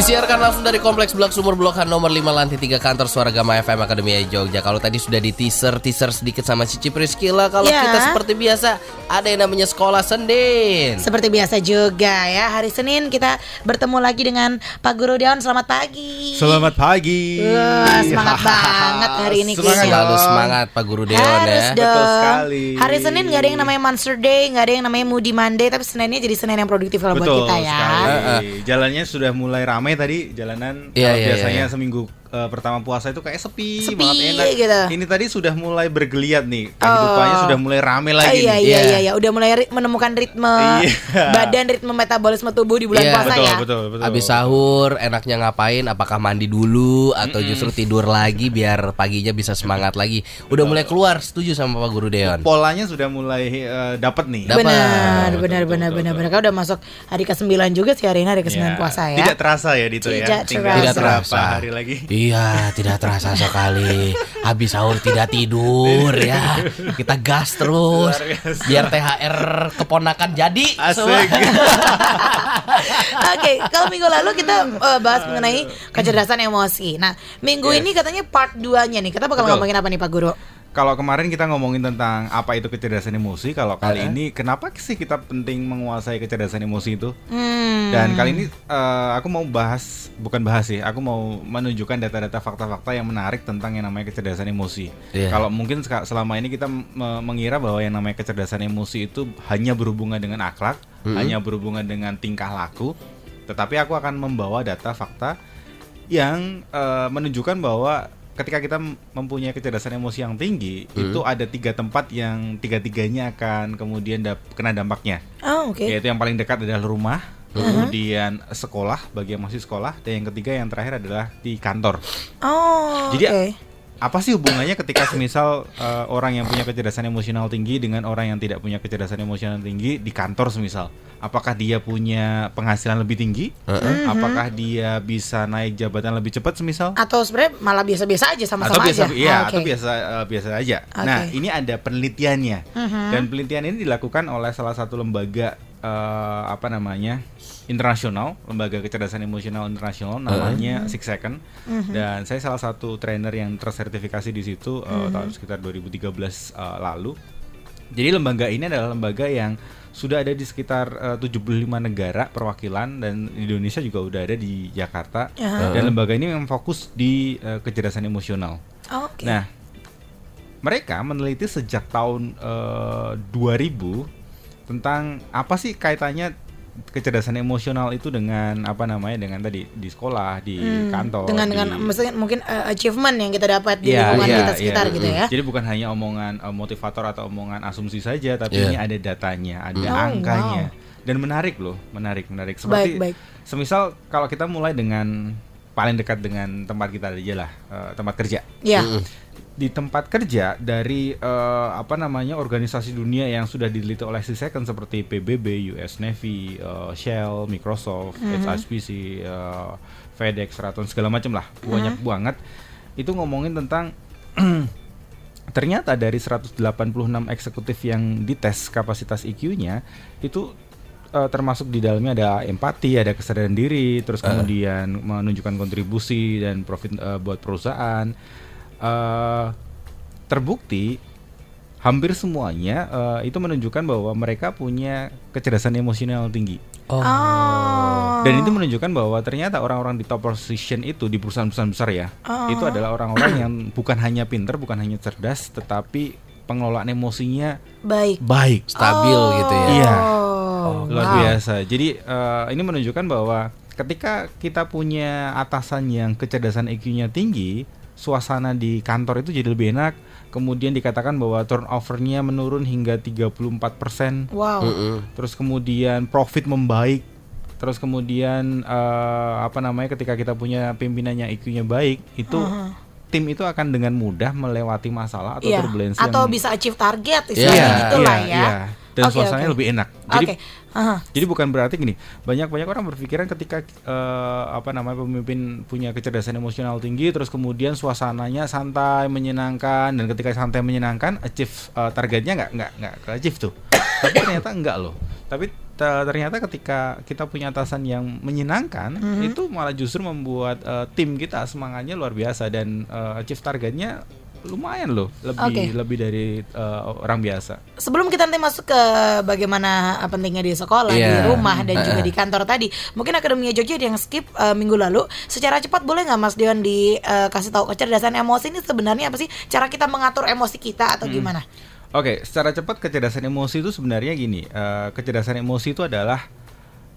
Disiarkan langsung dari Kompleks Blok Sumur Blok H nomor 5 lantai 3 kantor Suara Gama FM Akademi Jogja. Kalau tadi sudah di teaser teaser sedikit sama Cici Priskila, kalau Ya. kita seperti biasa ada yang namanya sekolah sendin. Seperti biasa juga ya Hari Senin kita bertemu lagi dengan Pak Guru Deon Selamat pagi Selamat pagi. Wah, semangat banget hari ini Semangat. Selalu semangat Pak Guru Deon Harus ya. dong Betul sekali. Hari Senin gak ada yang namanya Monster Day Gak ada yang namanya Moody Monday Tapi Seninnya jadi Senin yang produktif lah buat kita ya sekali. Jalannya sudah mulai ramai tadi jalanan. Iya, Kalau iya, biasanya iya. seminggu eh, pertama puasa itu kayak sepi, Sepi banget enak. gitu. Ini tadi sudah mulai bergeliat nih. Kehidupannya Oh. sudah mulai ramai Ah, lagi iya, nih. iya, Iya. iya, iya, udah mulai ri- menemukan ritme Iya. badan, ritme metabolisme tubuh di bulan Iya. puasa Betul, ya. betul, betul. Habis sahur enaknya ngapain? Apakah mandi dulu atau justru tidur lagi biar paginya bisa semangat lagi? Udah mulai keluar, setuju sama Pak Guru Deon. Polanya sudah mulai eh, dapat nih. Dapat. Benar, Betul, benar, betul, benar, betul, benar, betul. benar. Kan udah masuk hari ke-9 juga sih hari ini hari ke-9 Ya, puasa ya. Tidak terasa ya Tidak ya. Tidak berapa terasa. hari lagi. Iya, tidak terasa sekali. Habis sahur tidak tidur ya. Kita gas terus. Biar THR keponakan jadi. Asik. Oke, kalau minggu lalu kita eh, bahas mengenai kecerdasan emosi. Nah, minggu Yes. ini katanya part 2-nya nih. Kita bakal Betul. ngomongin apa nih Pak Guru? Kalau kemarin kita ngomongin tentang apa itu kecerdasan emosi, kalau kali Uh-uh. ini kenapa sih kita penting menguasai kecerdasan emosi itu? Hmm. Dan kali ini eh, aku mau bahas, bukan bahas sih, aku mau menunjukkan data-data fakta-fakta yang menarik tentang yang namanya kecerdasan emosi. Iya. Kalau mungkin selama ini kita me- mengira bahwa yang namanya kecerdasan emosi itu hanya berhubungan dengan akhlak, hanya berhubungan dengan tingkah laku, tetapi aku akan membawa data fakta yang eh, menunjukkan bahwa ketika kita mempunyai kecerdasan emosi yang tinggi, itu ada tiga tempat yang tiga-tiganya akan kemudian dap- kena dampaknya Oh, oke. yaitu yang paling dekat adalah rumah, kemudian sekolah bagi yang masih sekolah, dan yang ketiga yang terakhir adalah di kantor. Oh, Jadi oke. Apa sih hubungannya ketika semisal eh, orang yang punya kecerdasan emosional tinggi dengan orang yang tidak punya kecerdasan emosional tinggi di kantor semisal? Apakah dia punya penghasilan lebih tinggi? Apakah dia bisa naik jabatan lebih cepat semisal? Atau sebenarnya malah biasa-biasa aja sama-sama atau biasa aja. iya Ah, atau oke. biasa eh, biasa aja. Oke. Nah, ini ada penelitiannya. Mhm. Dan penelitian ini dilakukan oleh salah satu lembaga eh, apa namanya? Internasional, lembaga kecerdasan emosional internasional namanya Six Second. Mhm. Dan saya salah satu trainer yang tersertifikasi di situ eh, Mhm. tahun sekitar 2013 eh, lalu. Jadi lembaga ini adalah lembaga yang sudah ada di sekitar eh, 75 negara perwakilan dan Indonesia juga udah ada di Jakarta. Aha. Dan lembaga ini memang fokus di eh, kecerdasan emosional. Oke. Nah, mereka meneliti sejak tahun eh, 2000 tentang apa sih kaitannya kecerdasan emosional itu dengan apa namanya dengan tadi di sekolah, di Hmm, kantor, dengan di- dengan maksudnya mungkin eh, achievement yang kita dapat di Iya, lingkungan iya, kita sekitar iya. gitu ya. Jadi bukan hanya omongan eh, motivator atau omongan asumsi saja, tapi Iya. ini ada datanya, ada Oh, angkanya. Dan menarik loh, menarik, menarik. Seperti Baik, baik. semisal kalau kita mulai dengan paling dekat dengan tempat kita aja lah, eh, tempat kerja. Ya. Di tempat kerja dari eh, apa namanya organisasi dunia yang sudah diteliti oleh si Second seperti PBB, US Navy, eh, Shell, Microsoft, HSBC, eh, FedEx, Raton segala macam lah, banyak banget. Itu ngomongin tentang ternyata dari 186 eksekutif yang dites kapasitas IQ-nya itu eh, termasuk di dalamnya ada empati, ada kesadaran diri, terus kemudian menunjukkan kontribusi dan profit eh, buat perusahaan. Eh, terbukti hampir semuanya eh, itu menunjukkan bahwa mereka punya kecerdasan emosional tinggi. Oh. Oh. Dan itu menunjukkan bahwa ternyata orang-orang di top position itu di perusahaan-perusahaan besar ya, Oh. itu adalah orang-orang yang bukan hanya pinter, bukan hanya cerdas, tetapi pengelolaan emosinya baik. baik. Stabil gitu ya. Iya. Oh, Luar wow. biasa. Jadi eh, ini menunjukkan bahwa ketika kita punya atasan yang kecerdasan IQ-nya tinggi, suasana di kantor itu jadi lebih enak. Kemudian dikatakan bahwa turnover-nya menurun hingga 34%. Wow. Mm-mm. Terus kemudian profit membaik. Terus kemudian eh, apa namanya ketika kita punya pimpinannya IQ-nya baik, itu Aha. tim itu akan dengan mudah melewati masalah atau Iya. turbulensi Atau yang bisa achieve target Iya, istilahnya gitu lah iya, ya. iya. Dan Oke, suasananya oke. lebih enak. Jadi Oke. Aha. jadi bukan berarti gini, banyak-banyak orang berpikiran ketika eh, apa namanya pemimpin punya kecerdasan emosional tinggi, terus kemudian suasananya santai, menyenangkan, dan ketika santai menyenangkan, achieve eh, targetnya nggak nggak nggak ke achieve tuh. Tapi ternyata enggak loh. Tapi te- ternyata ketika kita punya atasan yang menyenangkan, Mhm. itu malah justru membuat eh, tim kita semangatnya luar biasa dan eh, achieve targetnya lumayan loh, lebih Oke. lebih dari eh, orang biasa. Sebelum kita nanti masuk ke bagaimana pentingnya di sekolah, di Iya. rumah dan juga di kantor tadi, mungkin Akademia Jogja ada yang skip eh, minggu lalu. Secara cepat boleh nggak Mas Dion dikasih tahu kecerdasan emosi ini sebenarnya apa sih? Cara kita mengatur emosi kita atau gimana? Oke, secara cepat kecerdasan emosi itu sebenarnya gini, eh, kecerdasan emosi itu adalah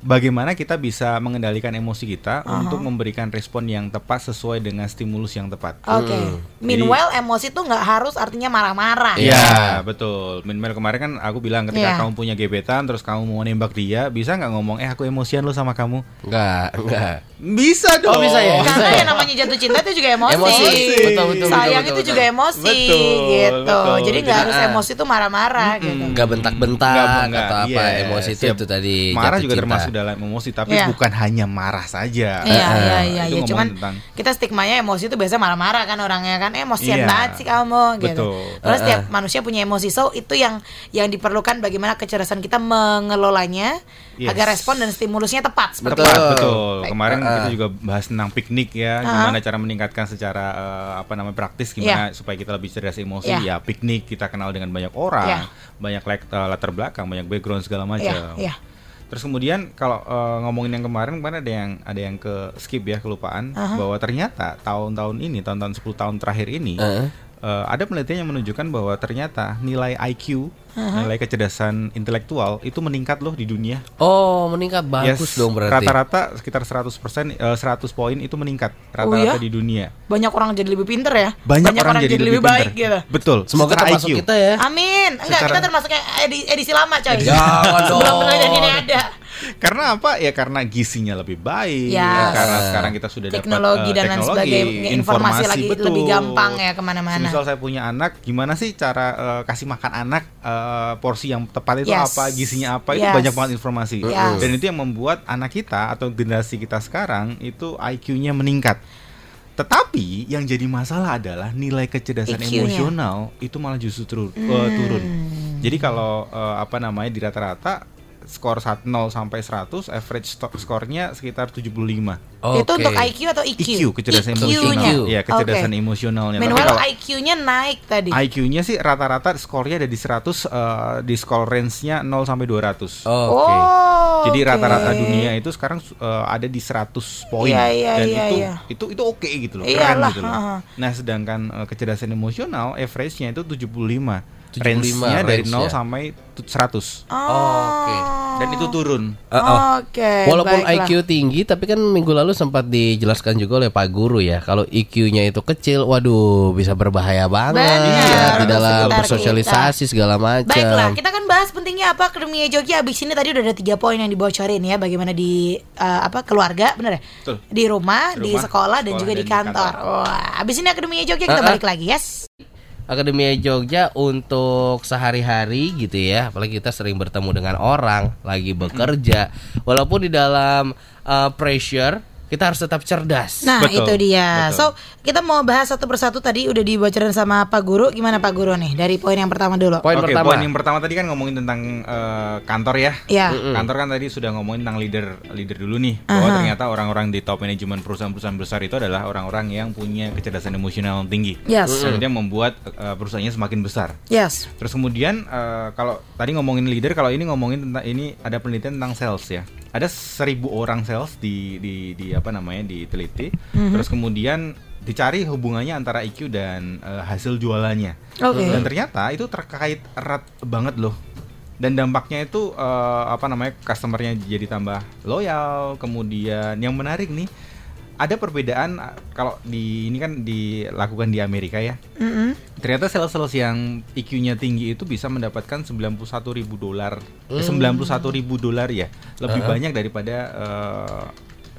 bagaimana kita bisa mengendalikan emosi kita untuk memberikan respon yang tepat sesuai dengan stimulus yang tepat. Oke. Meanwhile emosi tuh nggak harus artinya marah-marah. Iya, betul. Minimal kemarin kan aku bilang ketika Iya. kamu punya gebetan terus kamu mau nembak dia, bisa nggak ngomong eh aku emosian lo sama kamu? Enggak, enggak. Bisa dong. bisa ya? Karena Bisa ya? yang namanya jatuh cinta itu juga emosi. Emosi. Betul, betul, Sayang betul, itu betul, juga betul. emosi Betul, gitu. betul. Jadi nggak Jadi, harus ah. emosi itu marah-marah gitu. Enggak bentak-bentak Nggak, nggak, atau apa iya, emosi itu siap. itu tadi Marah jatuh juga cinta. termasuk dalam emosi, tapi Iya. bukan hanya marah saja. Iya iya Itu iya iya. Cuman tentang kita stigmanya emosi itu biasanya marah-marah kan orangnya kan emosian Iya. banget sih kamu gitu. Betul. Terus Uh-uh. setiap manusia punya emosi. So itu yang yang diperlukan bagaimana kecerdasan kita mengelolanya Yes. agar respon dan stimulusnya tepat seperti Tepat, Betul. betul. Baik. Kemarin Uh-uh. kita juga bahas tentang piknik ya, Uh-huh. Gimana cara meningkatkan secara eh, apa namanya praktis gimana supaya kita lebih cerdas emosi. Iya. Ya piknik kita kenal dengan banyak orang, Iya. banyak eh, latar belakang, banyak background segala macam. Iya, iya. Terus kemudian kalau eh, ngomongin yang kemarin kemarin ada yang ada yang ke skip ya kelupaan Uh-huh. bahwa ternyata tahun-tahun ini tahun-tahun 10 tahun terakhir ini Uh-huh. Eh, ada penelitian yang menunjukkan bahwa ternyata nilai IQ Uh-huh. nilai kecerdasan intelektual itu meningkat loh di dunia. Oh, meningkat bagus Yes, dong berarti. Rata-rata sekitar 100% eh, 100 poin itu meningkat Oh rata-rata iya? di dunia. Banyak orang jadi lebih pinter ya. Banyak, orang, jadi, lebih, baik pintar. gitu. Betul. Semoga secara termasuk IQ. kita ya. Amin. Enggak, Secara- kita termasuk edisi lama coy. Jangan Sebelum dong. penelitian ini ada. Karena apa? Ya karena gizinya lebih baik. Yes. Karena sekarang kita sudah dapat Teknologi eh, dan lain teknologi, sebagainya, informasi lagi betul. lebih gampang ya ke mana-mana. Misal saya punya anak, gimana sih cara eh, kasih makan anak eh, porsi yang tepat itu Yes. apa, gizinya apa? Itu Yes. banyak banget informasi. Yes. Dan itu yang membuat anak kita atau generasi kita sekarang itu IQ-nya meningkat. Tetapi yang jadi masalah adalah nilai kecerdasan emosional itu malah justru turun. Hmm. turun. Jadi kalau apa namanya di rata-rata skor 1 0 sampai 100 average skornya sekitar 75. Itu Oke. untuk IQ atau IQ? IQ kecerdasan IQ-nya. emosional. Ya, kecerdasan Oke. emosionalnya. Meanwhile kalau IQ-nya naik tadi. IQ-nya sih rata-rata skornya ada di 100 eh, di skor range-nya 0 sampai 200. Oh, Oke. Oh, Jadi rata-rata dunia itu sekarang eh, ada di 100 poin Iya, iya, dan iya, itu iya. itu itu oke gitu loh, Iyalah, keren gitu loh. ha-ha. Nah, sedangkan eh, kecerdasan emosional average-nya itu 75. 75 Range-nya dari 0 range-nya. sampai tu- 100. Oh. Oke. Dan itu turun. Uh, oh. Oke. Walaupun baiklah. IQ tinggi, tapi kan minggu lalu sempat dijelaskan juga oleh Pak Guru ya, kalau IQ-nya itu kecil, waduh bisa berbahaya banget Benar, ya, di dalam bersosialisasi segala macam. Baiklah, kita kan bahas pentingnya apa Akademia Jogja. Abis ini tadi udah ada tiga poin yang dibocorin ya, bagaimana di eh, apa keluarga, bener ya? Betul. Di rumah, di, Di rumah, sekolah, dan sekolah, juga dan di di kantor. kantor. Wah, abis ini Akademia Jogja kita Uh-uh. balik lagi, yes. Akademia Jogja untuk sehari-hari gitu ya, apalagi kita sering bertemu dengan orang lagi bekerja, walaupun di dalam uh, pressure kita harus tetap cerdas. Nah, Betul, itu dia. So, betul. kita mau bahas satu persatu tadi udah dibocorin sama Pak Guru. Gimana Pak Guru nih dari poin yang pertama dulu? Poin Oke, pertama. poin yang pertama tadi kan ngomongin tentang eh, kantor ya. Ya. Kantor kan tadi sudah ngomongin tentang leader leader dulu nih bahwa ternyata orang-orang di top manajemen perusahaan-perusahaan besar itu adalah orang-orang yang punya kecerdasan emosional yang tinggi. Yes. Dan dia membuat eh, perusahaannya semakin besar. Yes. Terus kemudian eh, kalau tadi ngomongin leader, kalau ini ngomongin tentang ini ada penelitian tentang sales ya. Ada seribu orang sales di di di apa namanya diteliti. Terus kemudian dicari hubungannya antara IQ dan eh, hasil jualannya. Oke. Dan ternyata itu terkait erat banget loh. Dan dampaknya itu eh, apa namanya customernya jadi tambah loyal. Kemudian yang menarik nih ada perbedaan eh, kalau di ini kan dilakukan di Amerika ya. Mm-mm. Ternyata sales-sales yang IQ-nya tinggi itu bisa mendapatkan 91 ribu dolar, eh, 91 ribu dolar ya, lebih Uh-huh. banyak daripada eh,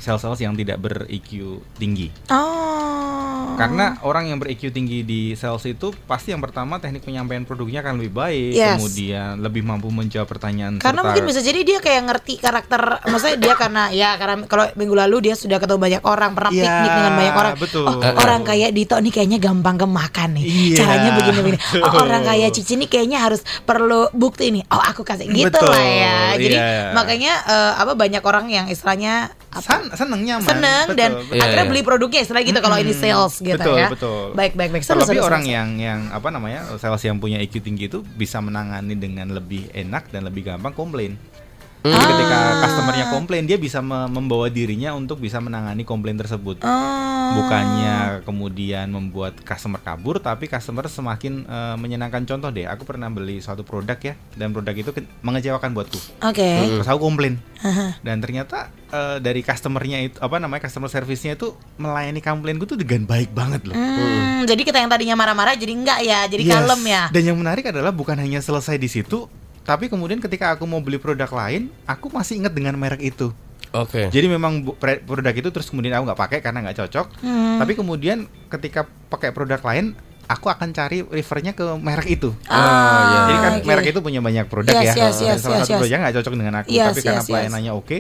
sales-sales yang tidak ber IQ tinggi. Oh. Karena orang yang ber-EQ tinggi di sales itu pasti yang pertama teknik penyampaian produknya akan lebih baik, Yes. kemudian lebih mampu menjawab pertanyaan Karena serta- mungkin bisa jadi dia kayak ngerti karakter, maksudnya dia karena ya karena kalau minggu lalu dia sudah ketemu banyak orang, pernah Iya, piknik dengan banyak orang. betul. Oh, orang kayak Dito nih kayaknya gampang kemakan nih. Iya, Caranya begini-begini. Oh, orang kayak Cici nih kayaknya harus perlu bukti nih. Oh, aku kasih gitu Betul, lah ya. Jadi iya. makanya eh, apa banyak orang yang istilahnya apa, Sen- seneng nyaman. seneng betul, dan betul. Iya, akhirnya iya. beli produknya istilahnya gitu kalau ini sales gitu betul, ya. betul. Baik baik baik. Seru, Terlebih seru, orang seru. yang yang apa namanya sales yang punya IQ tinggi itu bisa menangani dengan lebih enak dan lebih gampang komplain. Jadi Ah. ketika customernya komplain dia bisa me- membawa dirinya untuk bisa menangani komplain tersebut. Oh. Bukannya kemudian membuat customer kabur, tapi customer semakin eh, menyenangkan. Contoh deh, aku pernah beli suatu produk ya, dan produk itu mengecewakan buatku. Oke. Terus aku komplain, dan ternyata eh, dari customernya itu apa namanya customer service-nya itu melayani komplainku tuh dengan baik banget loh. Hmm, jadi kita yang tadinya marah-marah jadi enggak ya, jadi Yes. kalem ya. Dan yang menarik adalah bukan hanya selesai di situ, tapi kemudian ketika aku mau beli produk lain, aku masih ingat dengan merek itu. Oke. Jadi memang produk itu terus kemudian aku nggak pakai karena nggak cocok. Hmm. Tapi kemudian ketika pakai produk lain, aku akan cari refernya ke merek itu. Ah, Jadi kan oke. merek itu punya banyak produk Yes, ya. yes, yes, salah yes, satu yes. produknya nggak cocok dengan aku, Yes, tapi karena yes, yes. pelayanannya oke,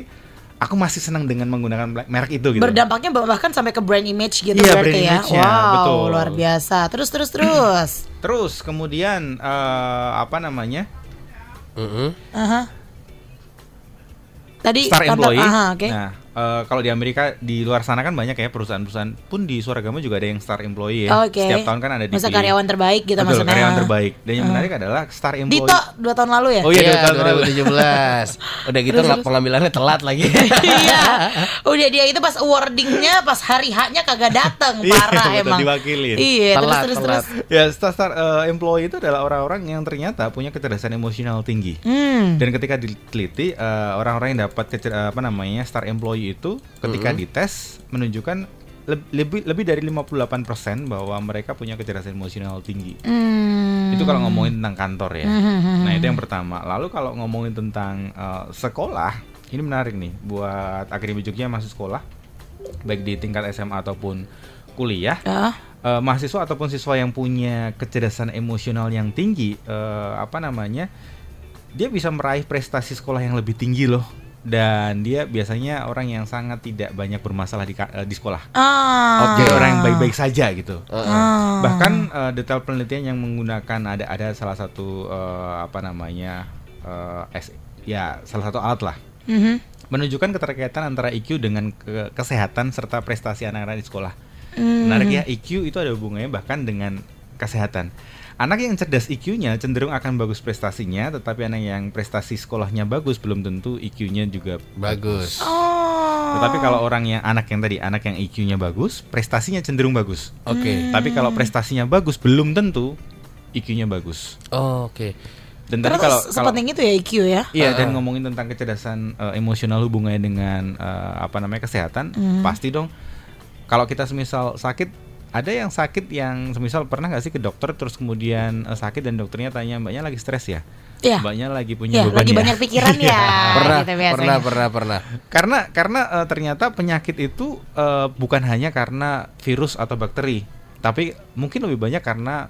aku masih senang dengan menggunakan merek itu gitu. Berdampaknya bahkan sampai ke brand image gitu Iya, berarti brand ya. Wow, betul. luar biasa. Terus terus terus. Terus kemudian eh, apa namanya? Mm-mm. Aha. Tadi star kantor- employee. aha, oke. Nah, eh, kalau di Amerika di luar sana kan banyak ya perusahaan-perusahaan pun di Suaragama juga ada yang star employee ya. Oke. Setiap tahun kan ada di Masa karyawan terbaik gitu Betul, maksudnya. karyawan terbaik. Dan yang menarik adalah star employee. Dito dua tahun lalu ya? Oh iya, Iya, dua tahun lalu. 2017. Udah gitu Terus, terus. pengambilannya telat lagi. Iya. Udah dia itu pas awardingnya pas hari haknya kagak datang, Iya, parah betul, emang. diwakilin. Iya, terus Telat, terus telat. terus. Ya, star star eh, employee itu adalah orang-orang yang ternyata punya kecerdasan emosional tinggi. Hmm. Dan ketika diteliti eh, orang-orang yang dapat kecer- apa namanya star employee itu ketika dites menunjukkan leb- lebih lebih dari 58% bahwa mereka punya kecerdasan emosional tinggi. Hmm. Itu kalau ngomongin tentang kantor ya. Hmm. Nah, itu yang pertama. Lalu kalau ngomongin tentang eh, sekolah, ini menarik nih buat Akademi Jogja yang masuk sekolah baik di tingkat SMA ataupun kuliah. Ah, Eh, mahasiswa ataupun siswa yang punya kecerdasan emosional yang tinggi, eh, apa namanya, dia bisa meraih prestasi sekolah yang lebih tinggi loh. Dan dia biasanya orang yang sangat tidak banyak bermasalah di, eh, di sekolah. Ah. Jadi orang yang baik-baik saja gitu. Ah. Bahkan eh, detail penelitian yang menggunakan ada ada salah satu eh, apa namanya eh, S- ya salah satu alat lah Mhm. menunjukkan keterkaitan antara IQ dengan ke- kesehatan serta prestasi anak-anak di sekolah. Hmm. Menarik ya, IQ itu ada hubungannya bahkan dengan kesehatan. Anak yang cerdas IQ-nya cenderung akan bagus prestasinya, tetapi anak yang prestasi sekolahnya bagus belum tentu IQ-nya juga Bagus. Oh. Tetapi kalau orang yang anak yang tadi, anak yang IQ-nya bagus, prestasinya cenderung bagus. Oke. Tapi kalau prestasinya bagus belum tentu IQ-nya bagus. Oh, Oke. Dan tadi Terus kalau kalau sepenting itu ya IQ ya. Iya Ah. dan ngomongin tentang kecerdasan eh, emosional hubungannya dengan eh, apa namanya kesehatan Hmm. pasti dong kalau kita semisal sakit ada yang sakit yang semisal pernah nggak sih ke dokter terus kemudian eh, sakit dan dokternya tanya mbaknya lagi stres ya Iya. mbaknya lagi punya Ya, beban lagi ya banyak pikiran ya. Pernah, gitu biasanya. pernah, pernah, pernah. karena karena eh, ternyata penyakit itu eh, bukan hanya karena virus atau bakteri tapi mungkin lebih banyak karena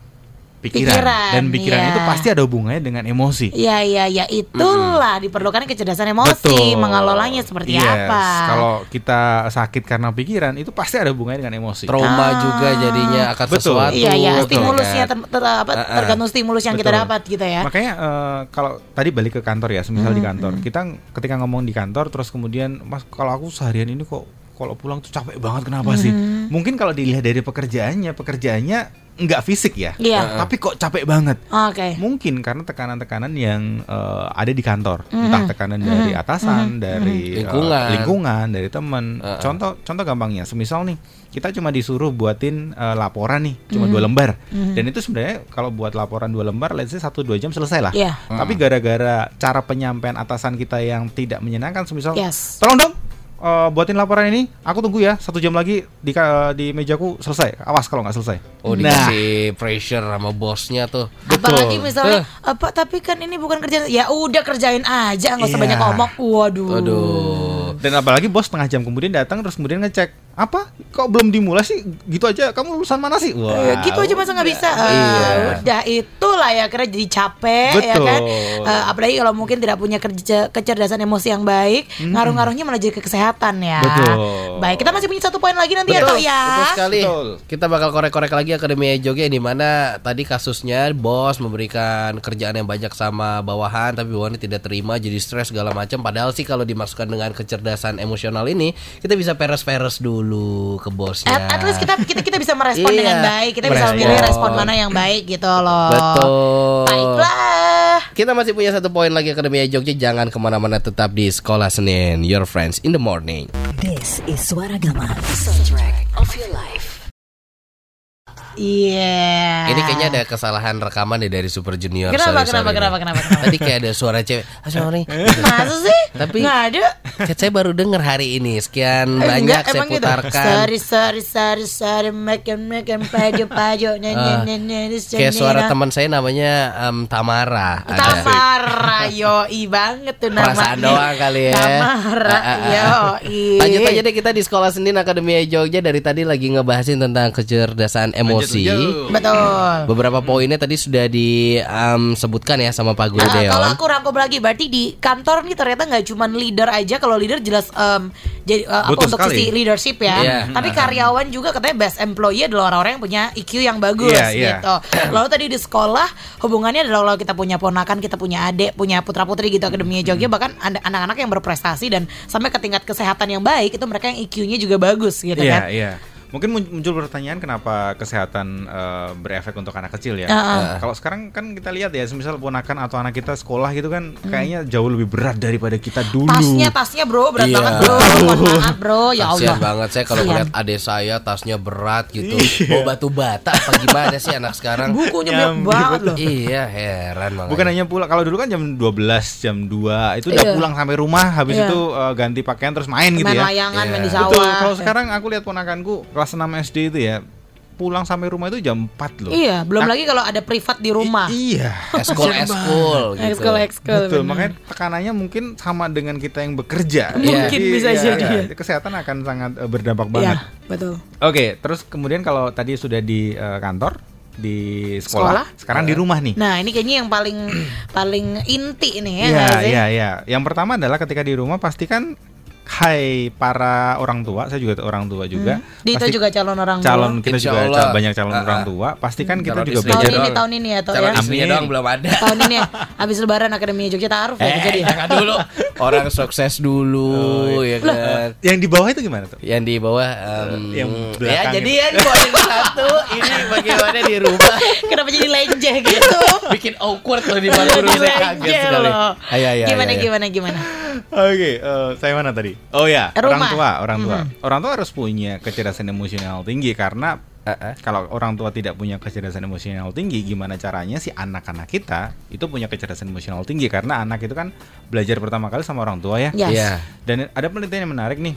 pikiran, Pikiran, dan pikiran iya. itu pasti ada hubungannya dengan emosi Iya iya ya itulah diperlukan kecerdasan emosi Betul. mengelolanya seperti Yes. apa. Kalau kita sakit karena pikiran itu pasti ada hubungannya dengan emosi. Trauma Ah. juga jadinya akan Betul. sesuatu. Iya iya gitu stimulusnya kan. ter- ter- apa, Ah, ah. tergantung stimulus yang kita Betul. dapat gitu ya. Makanya eh, kalau tadi balik ke kantor ya, semisal di Hmm, kantor, kita ketika ngomong di kantor terus kemudian Mas kalau aku seharian ini kok kalau pulang tuh capek banget kenapa sih? Hmm. Mungkin kalau dilihat dari pekerjaannya, pekerjaannya nggak fisik ya. Iya. Tapi kok capek banget. Oke. Mungkin karena tekanan-tekanan yang eh, ada di kantor, Mhm. entah tekanan dari atasan, dari eh, Lingkungan. lingkungan, dari teman. Uh-uh. Contoh, contoh gampangnya, semisal nih kita cuma disuruh buatin eh, laporan nih, cuma dua lembar, dan itu sebenarnya kalau buat laporan dua lembar, let's say satu dua jam selesai lah. Iya. Tapi gara-gara cara penyampaian atasan kita yang tidak menyenangkan, semisal, Yes. tolong dong. Eh, buatin laporan ini, aku tunggu ya satu jam lagi di ka- di mejaku selesai. Awas kalau nggak selesai. Oh, Nah, dikasih pressure sama bosnya tuh. Apalagi misalnya Eh. apa tapi kan ini bukan kerjaan ya udah kerjain aja nggak usah Iya. banyak ngomong. Waduh. Aduh. Dan apalagi bos setengah jam kemudian datang terus kemudian ngecek apa kok belum dimulai sih gitu aja kamu lulusan mana sih wah Eh, gitu aja masa nggak bisa Eh, Iya. udah itulah ya kira jadi capek ya Betul. kan Eh, apalagi kalau mungkin tidak punya kerja kecerdasan emosi yang baik ngaruh-ngaruhnya malah jadi ke kesehatan ya Betul. baik kita masih punya satu poin lagi nanti ya Betul, Tok ya betul sekali. Betul. Kita bakal korek-korek lagi Akademi Jogja di mana tadi kasusnya bos memberikan kerjaan yang banyak sama bawahan tapi bawahannya tidak terima jadi stres segala macam. Padahal sih kalau dimasukkan dengan kecerdasan emosional ini kita bisa peres-peres dulu ke bosnya. At, at least kita kita kita bisa merespon Iya, dengan baik kita bisa merespon. memilih respon mana yang baik gitu loh Betul. baiklah Kita masih punya satu poin lagi Akademi Jogja Jangan ke mana-mana tetap di Sekolah Senin Your friends in the morning This is Suara soundtrack of your life. Iya. Ini kayaknya ada kesalahan rekaman deh dari Super Junior kenapa Sorry, kenapa sorry. kenapa kenapa kenapa? Tadi kayak ada suara cewek ah, sorry. Masa sih? Tapi- nggak ada. saya baru denger hari ini. Sekian Eh, banyak enggak, saya gitu? putarkan. Sorry, sorry, sorry, sorry, makan, makan, pajo, pajo, Ah, Kayak suara teman saya namanya em, Tamara. Tamara, yoi banget tuh namanya. Perasaan doang kali ya. Tamara, Ah, ah, ah. yoi. Lanjut aja deh kita di Sekolah Senin Akademi Jogja. Dari tadi lagi ngebahasin tentang kecerdasan emosi lanjut. Betul. Beberapa poinnya tadi sudah disebutkan ya sama Pak Guru Ah, Deon kalau aku rangkum lagi berarti di kantor nih ternyata nggak cuma leader aja kalau leader jelas em, jadi eh, apa untuk sekali. sisi leadership ya Iya. tapi karyawan juga katanya best employee adalah orang-orang yang punya IQ yang bagus Iya, iya. gitu lalu tadi di sekolah hubungannya adalah kalau kita punya ponakan kita punya adik punya putra putri gitu akademi Jogja bahkan anak-anak yang berprestasi dan sampai ke tingkat kesehatan yang baik itu mereka yang IQ-nya juga bagus gitu Iya, kan iya. Mungkin mun- muncul pertanyaan kenapa kesehatan eh, berefek untuk anak kecil ya. Ah, ah. Eh, Kalau sekarang kan kita lihat ya, misal ponakan atau anak kita sekolah gitu kan kayaknya jauh lebih berat daripada kita dulu. Hmm. tasnya tasnya bro berat Iya. banget bro mohon maaf bro ya Allah Kasian banget saya kalau melihat adik saya tasnya berat gitu. Bawa batu bata apa gimana sih anak sekarang? bukunya banyak banget loh Iya, heran banget. Bukan hanya pulang, kalau dulu kan jam 12, jam 2 itu udah Iya. pulang sampai rumah, habis Iya. itu eh, ganti pakaian terus main gitu main ya. layangan main di Iya. sawah Betul. Kalau sekarang aku lihat ponakanku kelas 6 SD itu ya, pulang sampai rumah itu jam 4 loh. Iya, belum Ah, lagi kalau ada privat di rumah. I- iya. Eskul eskul gitu. Ekskul ekskul. Betul, bener. makanya tekanannya mungkin sama dengan kita yang bekerja. Mungkin Jadi, bisa ya, jadi, ya. Kesehatan akan sangat eh, berdampak banget. Iya, betul. Oke, terus kemudian kalau tadi sudah di eh, kantor, di Sekolah. sekolah, sekarang di rumah nih. Nah, ini kayaknya yang paling paling inti nih ya. Iya, iya, iya. Yang pertama adalah ketika di rumah pastikan hai para orang tua, saya juga orang tua juga. Dito Pasti- juga calon orang tua. calon kita Insya juga Allah. banyak calon Ah, orang ah. tua. Pastikan kita Calon juga istri. tahun belajar. ini tahun ini ya toh Calon ya. istrinya Amin. doang belum ada. tahun ini ya. Habis lebaran Akademi Jogja taruh ya Eh, jadi. ya. jangan dulu. Orang sukses dulu ya kan. Yang di bawah itu gimana tuh? Yang di bawah em, Yang ya jadi ya di poin satu ini bagaimana di rumah Kenapa jadi lenjeh gitu? bikin awkward loh di mana saya kaget sekali. loh. Ayo, ayo, Gimana ayo, ayo. gimana gimana? Oke, eh, saya mana tadi? Oh ya, orang Rumah. tua, orang tua. Orang tua harus punya kecerdasan emosional tinggi karena Eh, eh. kalau orang tua tidak punya kecerdasan emosional tinggi, gimana caranya si anak-anak kita itu punya kecerdasan emosional tinggi karena anak itu kan belajar pertama kali sama orang tua ya. Yes. Iya. Dan ada penelitian yang menarik nih.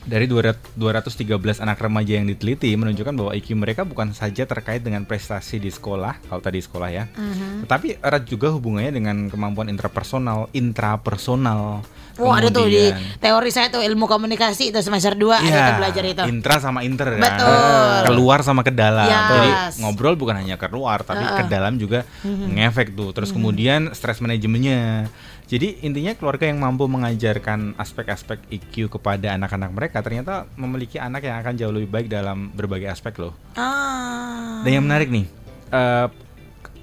Dari 200 213 anak remaja yang diteliti menunjukkan bahwa IQ mereka bukan saja terkait dengan prestasi di sekolah, kalau tadi sekolah ya, Mhm. tetapi erat juga hubungannya dengan kemampuan intrapersonal, intrapersonal. Oh ada tuh di teori saya tuh ilmu komunikasi itu semester 2 ada Iya, tuh belajar itu. Intra sama inter kan. Betul. Keluar sama ke dalam. Yes. Jadi ngobrol bukan hanya keluar tapi Uh-uh. ke dalam juga ngefek tuh. Terus kemudian stres manajemennya. Jadi intinya keluarga yang mampu mengajarkan aspek-aspek IQ kepada anak-anak mereka ternyata memiliki anak yang akan jauh lebih baik dalam berbagai aspek loh. Ah. Dan yang menarik nih, eh,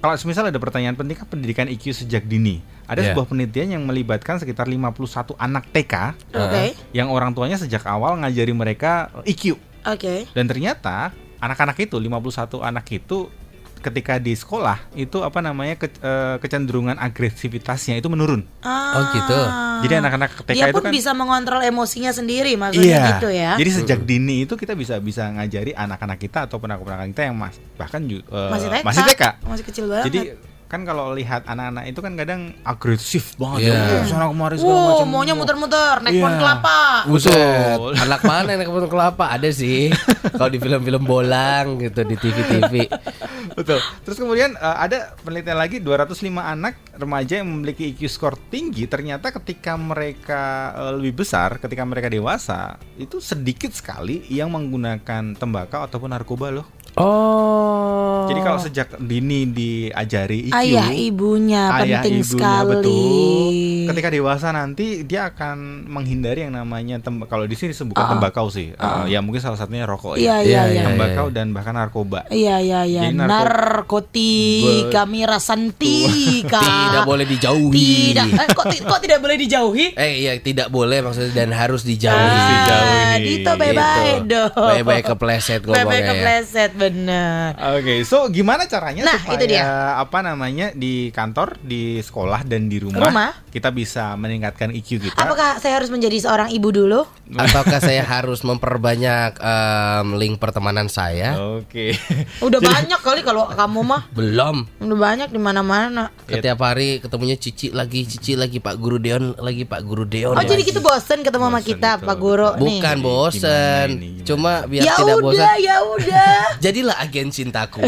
kalau misal ada pertanyaan penting kan pendidikan IQ sejak dini. Ada Iya. sebuah penelitian yang melibatkan sekitar 51 anak TK Oke. yang orang tuanya sejak awal ngajari mereka IQ. Oke. Dan ternyata anak-anak itu 51 anak itu ketika di sekolah itu apa namanya ke- eh, kecenderungan agresivitasnya itu menurun. Ah. Oh, gitu. Jadi anak-anak TK Dia itu pun kan bisa mengontrol emosinya sendiri maksudnya gitu ya. Jadi sejak dini itu kita bisa bisa ngajari anak-anak kita atau ponakan-ponakan kita yang mas, bahkan eh, masih TK. masih TK. Masih kecil banget. Jadi kan kalau lihat anak-anak itu kan kadang agresif banget Iya. ya. Sana kemari segala Wow, macam. maunya muter-muter naik Iya. pohon kelapa. Buset, Betul. anak mana yang ketemu kelapa ada sih. Kalau di film-film bolang gitu di TV-TV. Betul. Terus kemudian eh, ada penelitian lagi 205 anak remaja yang memiliki IQ score tinggi ternyata ketika mereka eh, lebih besar, ketika mereka dewasa, itu sedikit sekali yang menggunakan tembakau ataupun narkoba loh. Oh. Jadi kalau sejak dini diajari IQ, Ayah ibunya ayah penting ibunya, sekali. betul. Ketika dewasa nanti dia akan menghindari yang namanya temb kalau di sini disebutkan Ah. tembakau sih. Eh, ya mungkin salah satunya rokok Iya ya. iya Iya, iya. Tembakau dan bahkan narkoba. Iya iya iya. Jadi narko- Narkotika mirasantika. Tidak boleh dijauhi. Tidak. Eh, kok, kok tidak boleh dijauhi? Eh iya tidak boleh maksudnya dan harus dijauhi. Harus dijauhi. Ah, Dito bye-bye Gitu. dong. Bye-bye kepleset ngomongnya Bye-bye ya. kepleset bener. Oke, so gimana caranya Nah, supaya itu dia. apa namanya di kantor, di sekolah dan di rumah, Rumah. kita bisa meningkatkan IQ kita? Apakah saya harus menjadi seorang ibu dulu? Ataukah saya harus memperbanyak em, link pertemanan saya? Oke. Udah banyak kali kalau kamu mah. Belum. Udah banyak di mana-mana. Setiap hari ketemunya Cici lagi, Cici lagi Pak Guru Deon lagi Pak Guru Deon. Oh, jadi lagi. gitu bosen ketemu sama Bosen, kita betul, Pak Guru nih. Bukan bosen, Gimana ini, gimana? cuma biar Ya tidak udah, bosan. ya udah. Jadilah agen cintaku.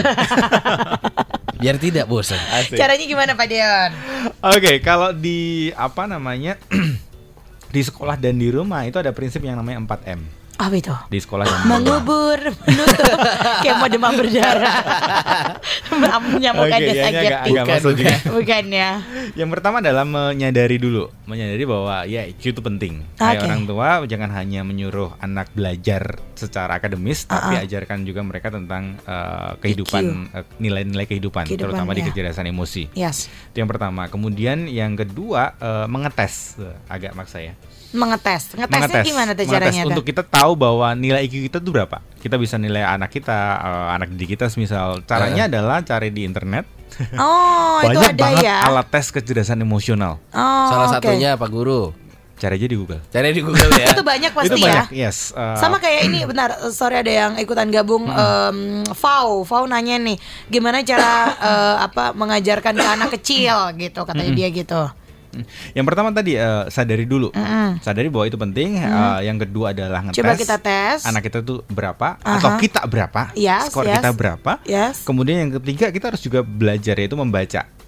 Biar tidak bosan. Asik. Caranya gimana Pak Deon? Oke, kalau di apa namanya di sekolah dan di rumah itu ada prinsip yang namanya 4M. Apa itu? Di sekolah di rumah. Mengubur, menutup, kayak mau demam berdarah. Ya, ini sakit. agak, agak Bukan, juga. Bukan ya. Yang pertama adalah menyadari dulu, menyadari bahwa ya IQ itu penting. Kayak Oke. orang tua jangan hanya menyuruh anak belajar secara akademis, tapi ajarkan juga mereka tentang eh, kehidupan, eh, nilai-nilai kehidupan, Kehidupan, terutama di ya. kecerdasan emosi. Yes. Itu yang pertama. Kemudian yang kedua eh, mengetes, Eh, agak maksa ya. Mengetes. Ngetesnya gimana tuh Mengetes caranya? untuk tuh? kita tahu bahwa nilai IQ kita tuh berapa. Kita bisa nilai anak kita, eh, anak didik kita misal. Caranya adalah cari di internet. Oh, itu ada banget ya. alat tes kecerdasan emosional. Oh, Salah oke. satunya Pak Guru. Cari aja di Google. Cari di Google ya. Itu banyak pasti itu ya. banyak, yes. Eh, Sama kayak ini, bentar, sorry ada yang ikutan gabung. em, Fau, Fau nanya nih, gimana cara eh, apa mengajarkan ke anak kecil gitu, katanya dia gitu. Yang pertama tadi eh, sadari dulu, Mm-mm. sadari bahwa itu penting. Eh, yang kedua adalah ngetes. Coba kita tes. Anak kita tuh berapa Aha. atau kita berapa? Yes, skor yes. kita berapa? Yes. Kemudian yang ketiga kita harus juga belajar yaitu membaca.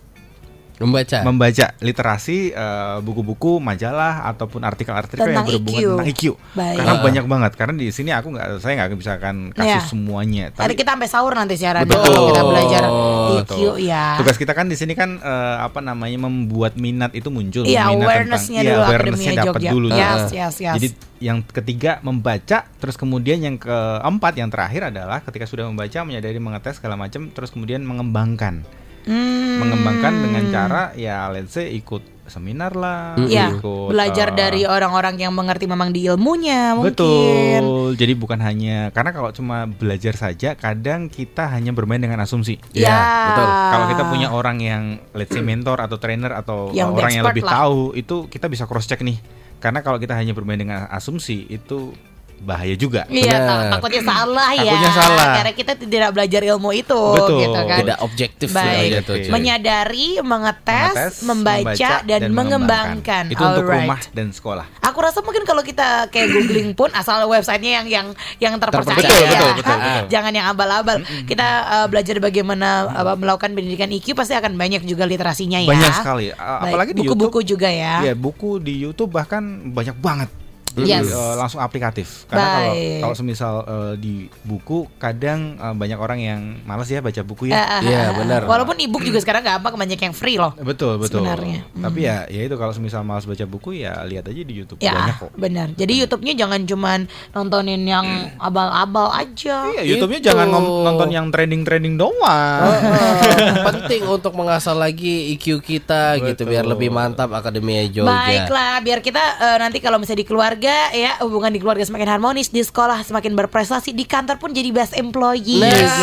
Membaca. Membaca literasi eh, buku-buku, majalah ataupun artikel-artikel yang berhubungan IQ. tentang IQ. Baik. Karena Ah. banyak banget. Karena di sini aku nggak, saya nggak bisa akan kasih Iya. semuanya. Tadi kita sampai sahur nanti siarannya Betul. kalau kita belajar IQ Betul. ya. Tugas kita kan di sini kan eh, apa namanya membuat minat itu muncul. Iya, minat awareness-nya tentang- iya, dulu awareness-nya Akademia dapat dulu. Yes, yes, yes. Jadi yang ketiga membaca, terus kemudian yang keempat yang terakhir adalah ketika sudah membaca, menyadari, mengetes segala macam, terus kemudian mengembangkan, Hmm. mengembangkan dengan cara ya let's say ikut seminar lah, Ya, ikut belajar eh, dari orang-orang yang mengerti memang di ilmunya mungkin. Betul. Jadi bukan hanya karena kalau cuma belajar saja, kadang kita hanya bermain dengan asumsi. Ya, Iya, betul. Kalau kita punya orang yang let's say mentor atau trainer atau Yang orang yang lebih lah. tahu, itu kita bisa cross check nih. Karena kalau kita hanya bermain dengan asumsi itu bahaya juga. Iya, takutnya salah ya. Takutnya salah. Karena kita tidak belajar ilmu itu Betul. gitu kan. Tidak objektif Baik. cuy. Menyadari, mengetes, Mengetes, membaca, dan, mengembangkan. Itu untuk Alright. rumah dan sekolah. Aku rasa mungkin kalau kita kayak googling pun asal websitenya yang yang yang terpercaya Terpercaya, ya. betul, betul, betul. Jangan yang abal-abal. Kita uh, belajar bagaimana uh, melakukan pendidikan IQ pasti akan banyak juga literasinya ya. Banyak sekali. Uh, Baik. apalagi di buku-buku YouTube. juga ya. Iya, buku di YouTube bahkan banyak banget. Yes. Eh, langsung aplikatif. Karena kalau kalau semisal eh, di buku kadang eh, banyak orang yang malas ya baca buku ya. eh, Iya, eh, benar. Walaupun ebook juga sekarang gampang banyak yang free loh. Betul, betul. Sebenarnya. Hmm. Tapi ya ya itu kalau semisal malas baca buku ya lihat aja di YouTube Ya, banyak kok. benar. Jadi YouTube-nya jangan cuman nontonin yang abal-abal aja. Iya, YouTube-nya Itu. jangan nonton yang trending-trending doang. Eh, penting untuk mengasah lagi IQ kita gitu biar Betul. lebih mantap Akademia Jogja. Baiklah, biar kita eh, nanti kalau misalnya di keluarga ya hubungan di keluarga semakin harmonis, di sekolah semakin berprestasi, di kantor pun jadi best employee. Nah. Gitu.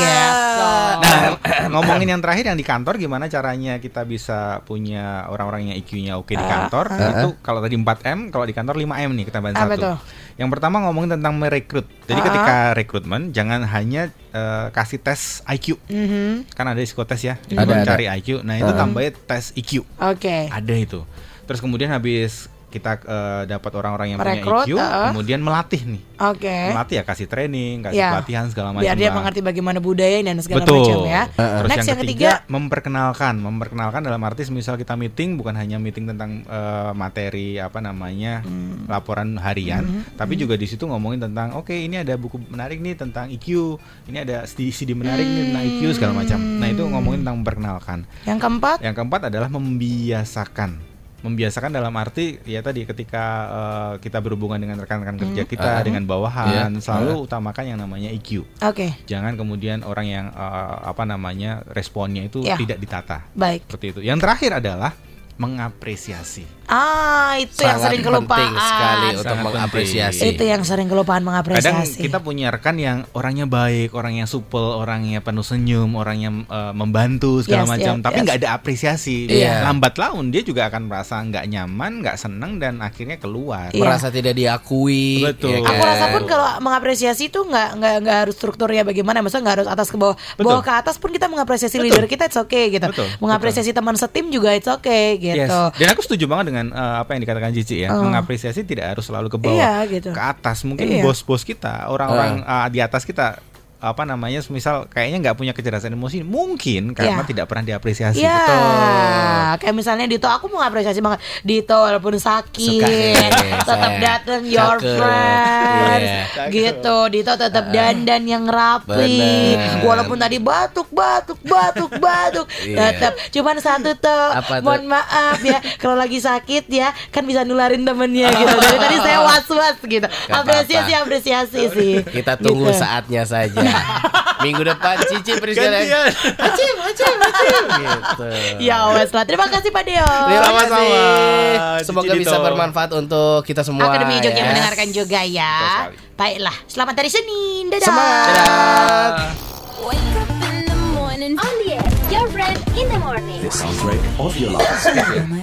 Nah, ngomongin yang terakhir yang di kantor gimana caranya kita bisa punya orang-orang yang IQ-nya oke di Ah, kantor? Itu kalau tadi 4M, kalau di kantor 5M nih kita satu. tuh? Yang pertama ngomongin tentang merekrut. Jadi Ah. ketika rekrutmen jangan hanya eh, kasih tes IQ. Mhm. Kan ada psikotes ya, Ada, untuk ada. cari IQ. Nah, itu tambahin tes IQ. Oke. Ada itu. Terus kemudian habis kita eh, dapat orang-orang yang Merekrut, punya IQ, uh-uh. kemudian melatih nih. Oke. Melatih ya kasih training, kasih Ya. pelatihan segala macam. Biar dia lah. mengerti bagaimana budaya dan segala Betul. macam ya. Terus Next yang, yang ketiga, ketiga, memperkenalkan, memperkenalkan dalam arti misal kita meeting bukan hanya meeting tentang eh, materi apa namanya Hmm. laporan harian, tapi juga di situ ngomongin tentang oke ini ada buku menarik nih tentang IQ, ini ada CD, menarik nih tentang IQ segala macam. Nah itu ngomongin tentang memperkenalkan. yang keempat, Yang keempat adalah membiasakan. Membiasakan dalam arti ya tadi ketika eh, kita berhubungan dengan rekan-rekan kerja kita dengan bawahan selalu utamakan yang namanya IQ. oke, Jangan kemudian orang yang eh, apa namanya responnya itu Ya. tidak ditata. baik. Seperti itu. Yang terakhir adalah mengapresiasi. Ah, itu yang Sangat sering kelupaan. penting sekali untuk Sangat mengapresiasi. Itu yang sering kelupaan Kadang mengapresiasi. kita punya rekan yang orangnya baik, orangnya supel, orangnya penuh senyum, orangnya eh, membantu segala Yes, macam, yes, tapi yes. nggak ada apresiasi. Iya. Lambat laun dia juga akan merasa nggak nyaman, nggak senang dan akhirnya keluar. Iya. merasa tidak diakui. Betul. ya Aku kan? rasa pun kalau mengapresiasi itu nggak nggak nggak harus strukturnya bagaimana, maksudnya nggak harus atas ke bawah, Betul. bawah ke atas pun kita mengapresiasi leader kita it's okay gitu, Betul, mengapresiasi teman setim juga it's okay Yes. Gitu. Dan aku setuju banget dengan eh, apa yang dikatakan Cici ya. Mengapresiasi tidak harus selalu ke bawah. Iya, gitu. Ke atas. Mungkin Iya. bos-bos kita, orang-orang eh, di atas kita apa namanya misal kayaknya nggak punya kecerdasan emosi mungkin karena Iya. tidak pernah diapresiasi Iya, betul kayak misalnya Dito, aku mau ngapresiasi banget Dito walaupun sakit, Suka, tetap saya. datang your friends, Iya. gitu. Dito tetap dandan yang rapi, Bener. walaupun tadi batuk, batuk, batuk, batuk, Iya. tetap. Cuman satu toh, Apa tuh? mohon maaf ya, kalau lagi sakit ya, kan bisa nularin temennya gitu. Dari tadi saya was was gitu. Apresiasi, apresiasi sih. Kita tunggu Gitu. saatnya saja. Minggu depan Cici Priscila. Gantian. Acim, acim, acim. Gitu. Ya wes lah. Terima kasih Pak Deo. Terima Sama-sama. kasih. Semoga Cici bisa Dito. bermanfaat untuk kita semua. Akademi Jogja ya. mendengarkan juga ya. Baiklah, selamat hari Senin. Dadah. Semangat. Wake up in the morning. On the air. Your friend in the morning. The soundtrack of your life.